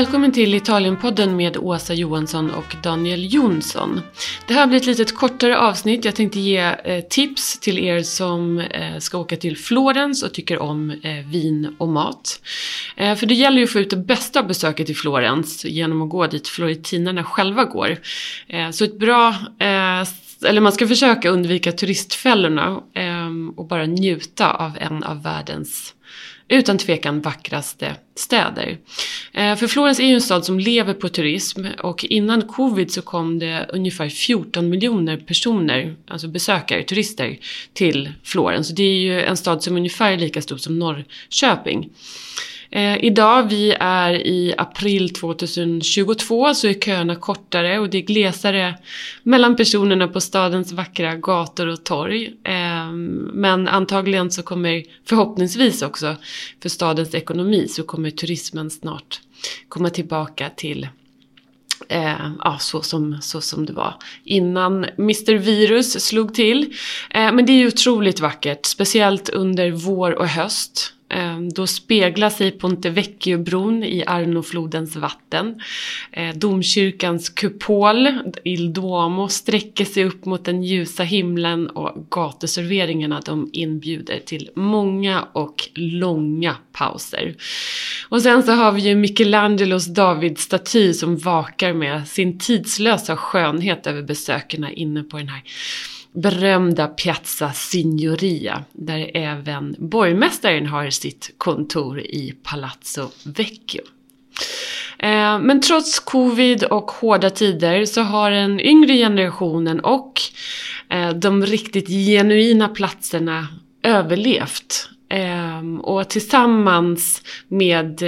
Välkommen till Italienpodden med Åsa Johansson och Daniel Jonsson. Det här blir ett litet kortare avsnitt. Jag tänkte ge eh, tips till er som eh, ska åka till Florens och tycker om eh, vin och mat. För det gäller ju att få ut det bästa av besöket i Florens genom att gå dit florentinerna själva går. Så ett bra eller man ska försöka undvika turistfällorna ehm, och bara njuta av en av världens utan tvekan vackraste städer. Eh, för Florens är ju en stad som lever på turism och innan covid så kom det ungefär 14 miljoner personer, alltså besökare, turister, till Florens. Det är ju en stad som är ungefär lika stor som Norrköping. Eh, idag, vi är i april 2022, så är köerna kortare och det är glesare mellan personerna på stadens vackra gator och torg. Eh, men antagligen så kommer, förhoppningsvis också, för stadens ekonomi så kommer turismen snart komma tillbaka till Eh, ja, så, som, så som det var innan Mr Virus slog till. Eh, men det är ju otroligt vackert, speciellt under vår och höst. Ehm, då speglar sig Ponte Vecchio-bron i Arnoflodens vatten. Ehm, domkyrkans kupol, Il Duomo, sträcker sig upp mot den ljusa himlen och gatuserveringarna de inbjuder till många och långa pauser. Och sen så har vi ju Michelangelos Davidstaty som vakar med sin tidslösa skönhet över besökarna inne på den här berömda Piazza Signoria där även borgmästaren har sitt kontor i Palazzo Vecchio. Eh, men trots covid och hårda tider så har den yngre generationen och eh, de riktigt genuina platserna överlevt. Eh, och tillsammans med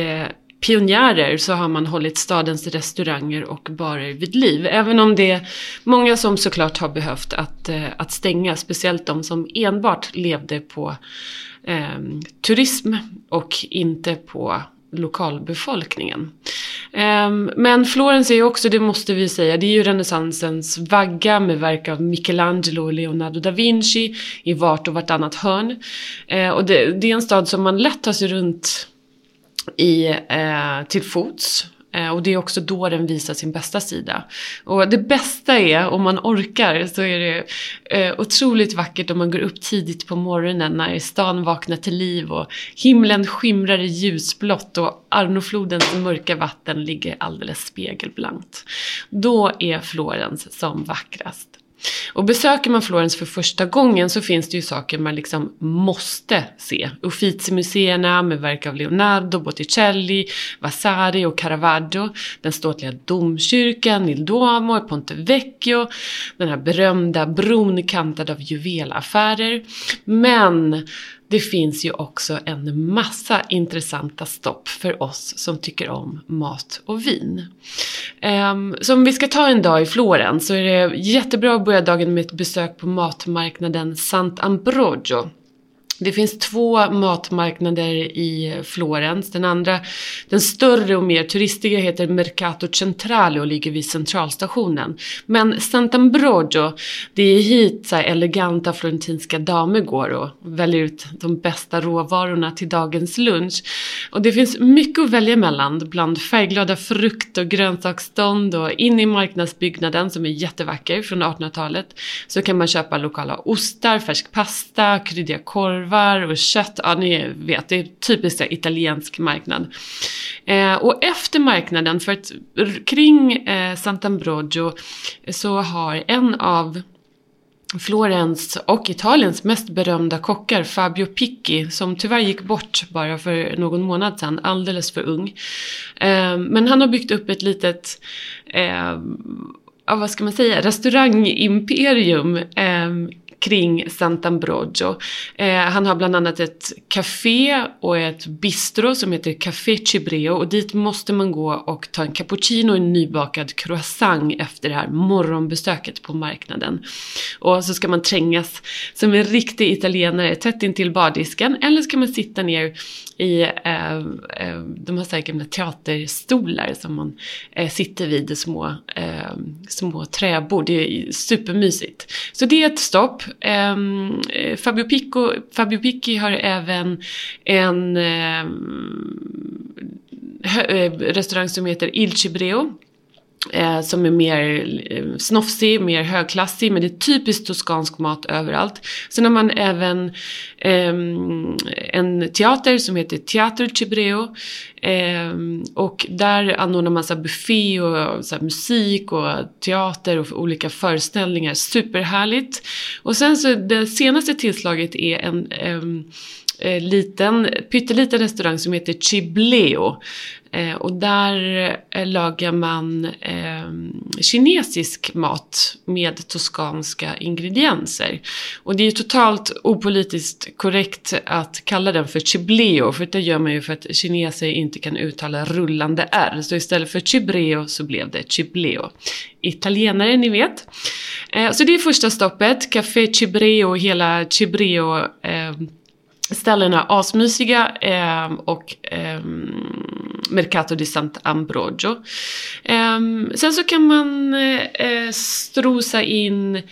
pionjärer så har man hållit stadens restauranger och barer vid liv. Även om det är många som såklart har behövt att, eh, att stänga, speciellt de som enbart levde på eh, turism och inte på lokalbefolkningen. Ehm, men Florens är ju också, det måste vi säga, det är ju renässansens vagga med verk av Michelangelo och Leonardo da Vinci i vart och vartannat hörn. Eh, och det, det, är en stad som man lätt tar sig runt i, eh, till fots. Eh, och det är också då den visar sin bästa sida. Och det bästa är, om man orkar, så är det eh, otroligt vackert om man går upp tidigt på morgonen när stan vaknar till liv och himlen skimrar i ljusblått och Arnoflodens mörka vatten ligger alldeles spegelblankt. Då är Florens som vackrast. Och besöker man Florens för första gången så finns det ju saker man liksom måste se. Uffizi-museerna med verk av Leonardo, Botticelli, Vasari och Caravaggio. Den ståtliga domkyrkan, Il Duomo, Ponte Vecchio. Den här berömda bron kantad av juvelaffärer. Men det finns ju också en massa intressanta stopp för oss som tycker om mat och vin. Ehm, så om vi ska ta en dag i Florens så är det jättebra att börja dagen med ett besök på matmarknaden Sant'Ambrogio det finns två matmarknader i Florens. Den andra, den större och mer turistiga heter Mercato Centrale och ligger vid centralstationen. Men Sant'Ambrogio, det är hit så eleganta florentinska damer går och väljer ut de bästa råvarorna till dagens lunch. Och det finns mycket att välja mellan bland färgglada frukt och grönsaksstånd och in i marknadsbyggnaden som är jättevacker från 1800-talet så kan man köpa lokala ostar, färsk pasta, kryddiga korvar korvar och kött. Ja, ni vet, det är typiskt italiensk marknad. Eh, och efter marknaden, för att kring eh, Sant'Ambrogio eh, så har en av Florens och Italiens mest berömda kockar, Fabio Picchi, som tyvärr gick bort bara för någon månad sedan, alldeles för ung. Eh, men han har byggt upp ett litet eh, ja, vad ska man säga, restaurangimperium eh, kring Sant'Ambrogio. Eh, han har bland annat ett café och ett bistro som heter Café Cibreo och dit måste man gå och ta en cappuccino och en nybakad croissant efter det här morgonbesöket på marknaden. Och så ska man trängas som en riktig italienare tätt intill bardisken eller ska man sitta ner i eh, eh, de har här gamla teaterstolar som man eh, sitter vid små, eh, små träbord. Det är supermysigt. Så det är ett stopp. Ehm, eh, Fabio, Pico, Fabio Picci har även en ehm, eh, restaurang som heter Il Cibreo. Eh, som är mer eh, snofsig, mer högklassig, men det är typiskt toskansk mat överallt. Sen har man även eh, en teater som heter Teater Cibreo. Eh, och där anordnar man så buffé och så musik och teater och olika föreställningar. Superhärligt. Och sen så det senaste tillslaget är en ehm, eh, liten, pytteliten restaurang som heter Chibleo. Eh, och där eh, lagar man eh, kinesisk mat med toskanska ingredienser. Och det är ju totalt opolitiskt korrekt att kalla den för chibleo, för det gör man ju för att kineser inte kan uttala rullande R. Så istället för chibreo så blev det chibleo. Italienare, ni vet. Eh, så det är första stoppet, Café Chibreo, hela Chibreo eh, ställena asmysiga eh, och eh, Mercato di Sant'Ambrogio. Eh, sen så kan man eh, strosa in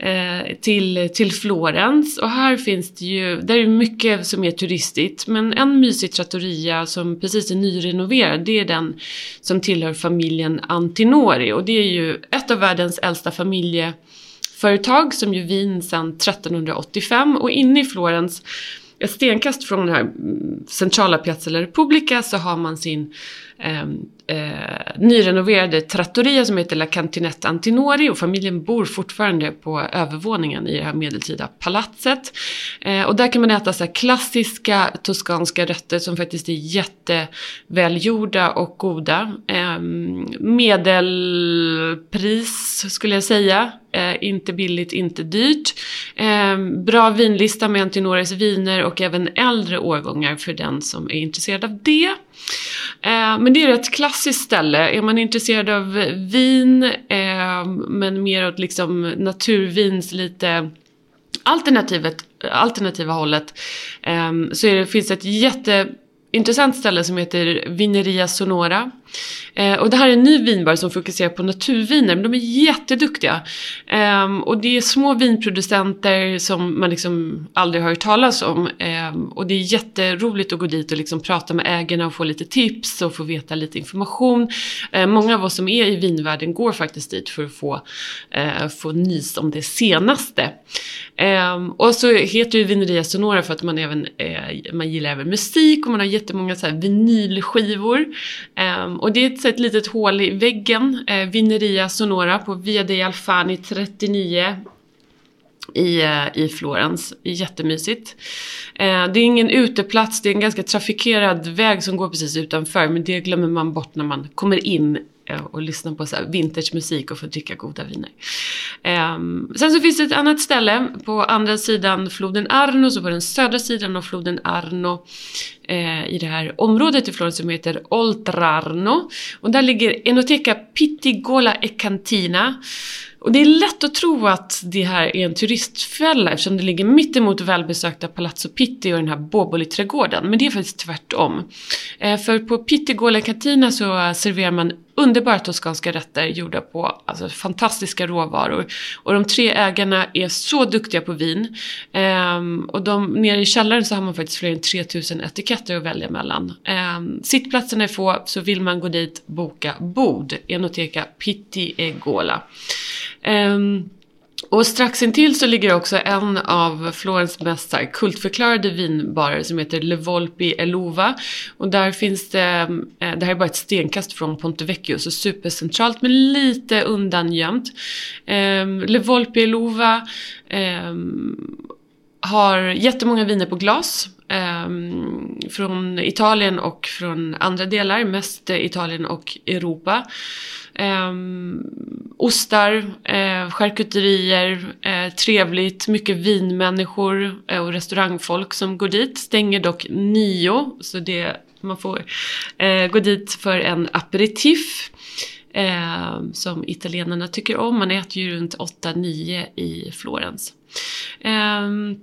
eh, till, till Florens. Och här finns det ju, där är mycket som är turistigt. Men en mysig trattoria som precis är nyrenoverad det är den som tillhör familjen Antinori. Och det är ju ett av världens äldsta familjeföretag som gör vin sedan 1385 och inne i Florens ett stenkast från den här mm, centrala Piazza La Repubblica så har man sin eh, eh, nyrenoverade trattoria som heter La Cantinette Antinori och familjen bor fortfarande på övervåningen i det här medeltida palatset. Eh, och där kan man äta så klassiska toskanska rätter som faktiskt är jättevälgjorda och goda. Eh, medelpris skulle jag säga. Eh, inte billigt, inte dyrt. Eh, bra vinlista med Antinores viner och även äldre årgångar för den som är intresserad av det. Eh, men det är ett klassiskt ställe. Är man intresserad av vin, eh, men mer åt liksom naturvins lite alternativet, alternativa hållet, eh, så är det, finns det ett jätteintressant ställe som heter Vineria Sonora. Eh, och det här är en ny vinbar som fokuserar på naturviner, men de är jätteduktiga. Eh, och det är små vinproducenter som man liksom aldrig har hört talas om. Eh, och det är jätteroligt att gå dit och liksom prata med ägarna och få lite tips och få veta lite information. Eh, många av oss som är i vinvärlden går faktiskt dit för att få, eh, få nys om det senaste. Ehm, och så heter ju Vineria Sonora för att man även eh, man gillar även musik och man har jättemånga så här vinylskivor. Ehm, och det är ett, litet hål i väggen, eh, Vineria Sonora på Via dei Alfani 39 i, eh, i Florens. Jättemysigt. Eh, det är ingen uteplats, det är en ganska trafikerad väg som går precis utanför men det glömmer man bort när man kommer in Eh, och lyssna på så här vintage musik och få dricka goda viner. Ehm, sen så finns det ett annat ställe på andra sidan floden Arno, så på den södra sidan av floden Arno eh, i det här området i Florens som heter Oltrarno. Och där ligger Enoteca Pittigola e Cantina. Och det är lätt att tro att det här är en turistfälla eftersom det ligger mitt emot välbesökta Palazzo Pitti och den här Boboli-trädgården. Men det är faktiskt tvärtom. Eh, för på Pittigola e Cantina så serverar man underbara toskanska rätter gjorda på alltså, fantastiska råvaror. Och de tre ägarna är så duktiga på vin. Ehm, och de, nere i källaren så har man faktiskt fler än 3000 etiketter att välja mellan. Ehm, sittplatserna är få, så vill man gå dit, boka bord. Enoteka Pitti Egola. Ehm, och strax intill så ligger också en av Florens mest kultförklarade vinbarer som heter Le Volpi Elova. Och där finns det, eh, det här är bara ett stenkast från Ponte Vecchio, så supercentralt men lite undangömt. Um, Le Volpi Elova ehm, har jättemånga viner på glas. Ehm, från Italien och från andra delar, mest Italien och Europa. Um, ostar, eh, charkuterier, eh, trevligt, mycket vinmänniskor eh, och restaurangfolk som går dit. Stänger dock nio, så det, man får eh, gå dit för en aperitif. Eh, som italienarna tycker om. Man äter ju runt 8-9 i Florens. Ehm,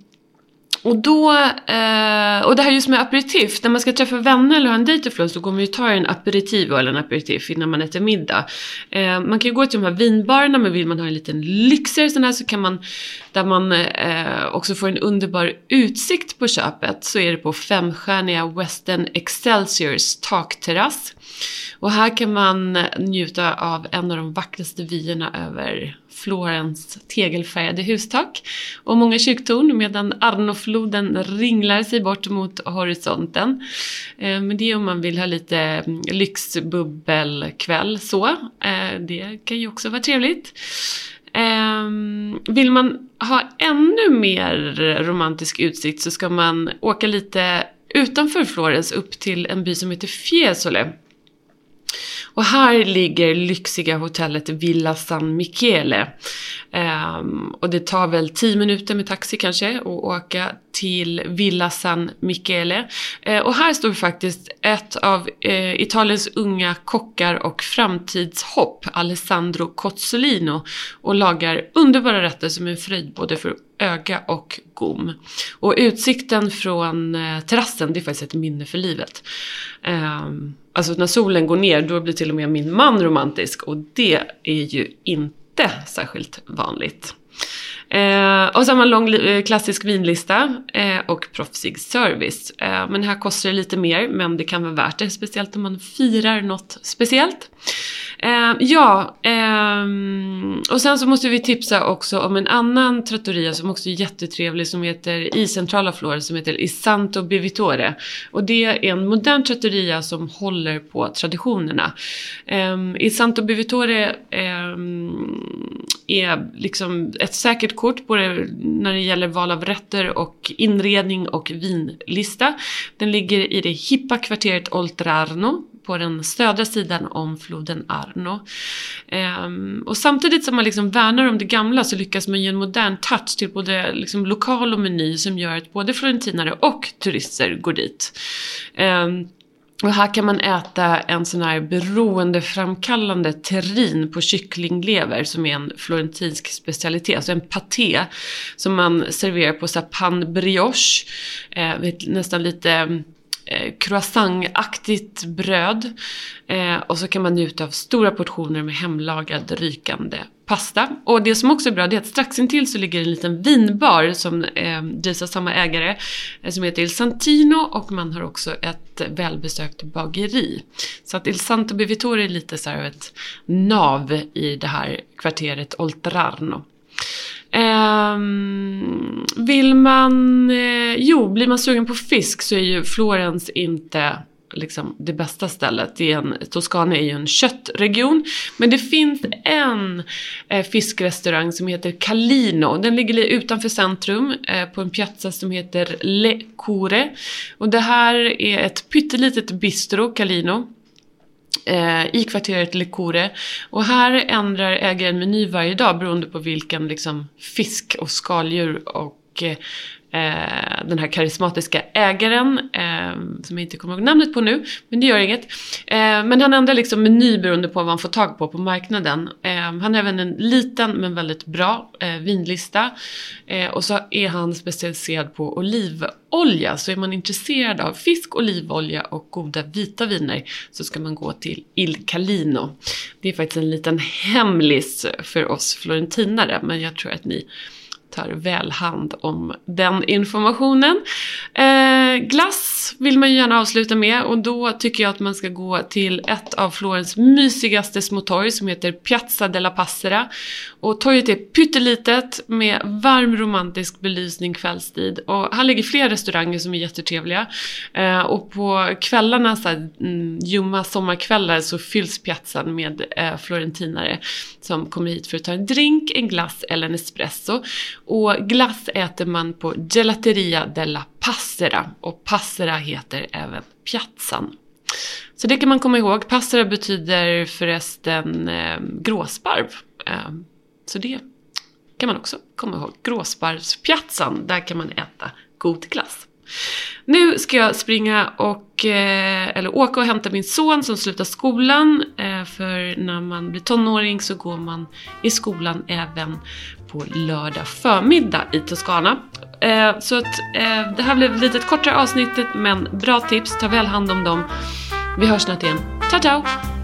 och då, eh, och det här just med aperitif, när man ska träffa vänner eller ha en dejt i så går man ju ta en aperitivo eller en aperitif innan man äter middag. Eh, man kan ju gå till de här vinbarerna men vill man ha en liten lyxigare sån här så kan man, där man eh, också får en underbar utsikt på köpet, så är det på femstjärniga Western Excelsiors takterrass. Och här kan man njuta av en av de vackraste vyerna över Florens tegelfärgade hustak och många kyrktorn medan Arnofloden ringlar sig bort mot horisonten. Eh, men det är om man vill ha lite mm, lyxbubbelkväll så. Eh, det kan ju också vara trevligt. Ehm, vill man ha ännu mer romantisk utsikt så ska man åka lite utanför Florens upp till en by som heter Fiesole. Och här ligger lyxiga hotellet Villa San Michele. Um, och det tar väl 10 minuter med taxi kanske att åka till Villa San Michele. Uh, och här står faktiskt ett av uh, Italiens unga kockar och framtidshopp, Alessandro Cozzolino, och lagar underbara rätter som är en fröjd både för öga och gom. Och utsikten från uh, terrassen, det är faktiskt ett minne för livet. Um, Alltså när solen går ner då blir till och med min man romantisk och det är ju inte särskilt vanligt. Eh, och så har man lång eh, klassisk vinlista eh, och proffsig service. Eh, men här kostar det lite mer men det kan vara värt det, speciellt om man firar något speciellt. Eh, ja, eh, och sen så måste vi tipsa också om en annan trattoria som också är jättetrevlig som heter i centrala Florens som heter Isanto Bivitore. Bevitore. Och det är en modern trattoria som håller på traditionerna. Eh, Isanto Bevitore ehm, är liksom ett säkert kort både när det gäller val av rätter och inredning och vinlista. Den ligger i det hippa kvarteret Oltrarno på den södra sidan om floden Arno. Ehm, och samtidigt som man liksom värnar om det gamla så lyckas man ge en modern touch till både liksom lokal och meny som gör att både florentinare och turister går dit. Ehm, och här kan man äta en sån här beroendeframkallande terrin på kycklinglever som är en florentinsk specialitet. Alltså en paté som man serverar på så pan brioche. Eh, nästan lite eh, bröd. Eh, och så kan man njuta av stora portioner med hemlagad rykande pasta. Och det som också är bra det är att strax intill så ligger en liten vinbar som eh, drivs av samma ägare eh, som heter Il Santino och man har också ett välbesökt bageri. Så att Il Santo Bevitore är lite så här ett nav i det här kvarteret Oltrarno. Eh, vill man, eh, jo, blir man sugen på fisk så är ju Florens inte liksom det bästa stället. Det är en, Toscana är ju en köttregion. Men det finns en eh, fiskrestaurang som heter Calino. Den ligger utanför centrum eh, på en piazza som heter Le Core. Och det här är ett pyttelitet bistro, Calino Eh, i kvarteret Lekore. Och här ändrar ägaren meny varje dag beroende på vilken liksom, fisk och skaldjur och eh, eh, den här karismatiska ägaren, eh, som jag inte kommer ihåg namnet på nu, men det gör inget. Eh, men han ändrar liksom meny beroende på vad han får tag på på marknaden. Eh, han har även en liten men väldigt bra eh, vinlista. Eh, och så är han specialiserad på olivolja, så är man intresserad av fisk, olivolja och goda vita viner så ska man gå till Il Calino. Det är faktiskt en liten hemlis för oss florentinare, men jag tror att ni tar väl hand om den informationen. Eh, Eh, glass vill man ju gärna avsluta med och då tycker jag att man ska gå till ett av Florens mysigaste små torg som heter Piazza della Passera. Och torget är pyttelitet med varm romantisk belysning kvällstid och här ligger flera restauranger som är jättetrevliga. Eh, och på kvällarna, så här, mm, ljumma sommarkvällar så fylls piazzan med eh, florentinare som kommer hit för att ta en drink, en glass eller en espresso. Och glass äter man på Gelateria della Passera och Passera heter även piazzan. Så det kan man komma ihåg. Passera betyder förresten eh, gråsparv. Eh, så det kan man också komma ihåg. Gråsparvspiazzan, där kan man äta god glass. Nu ska jag springa och, eh, eller åka och hämta min son som slutar skolan. Eh, för när man blir tonåring så går man i skolan även på lördag förmiddag i Toscana eh, så att eh, det här blev ett litet kortare avsnittet men bra tips, ta väl hand om dem. Vi hörs snart igen. Ciao ciao!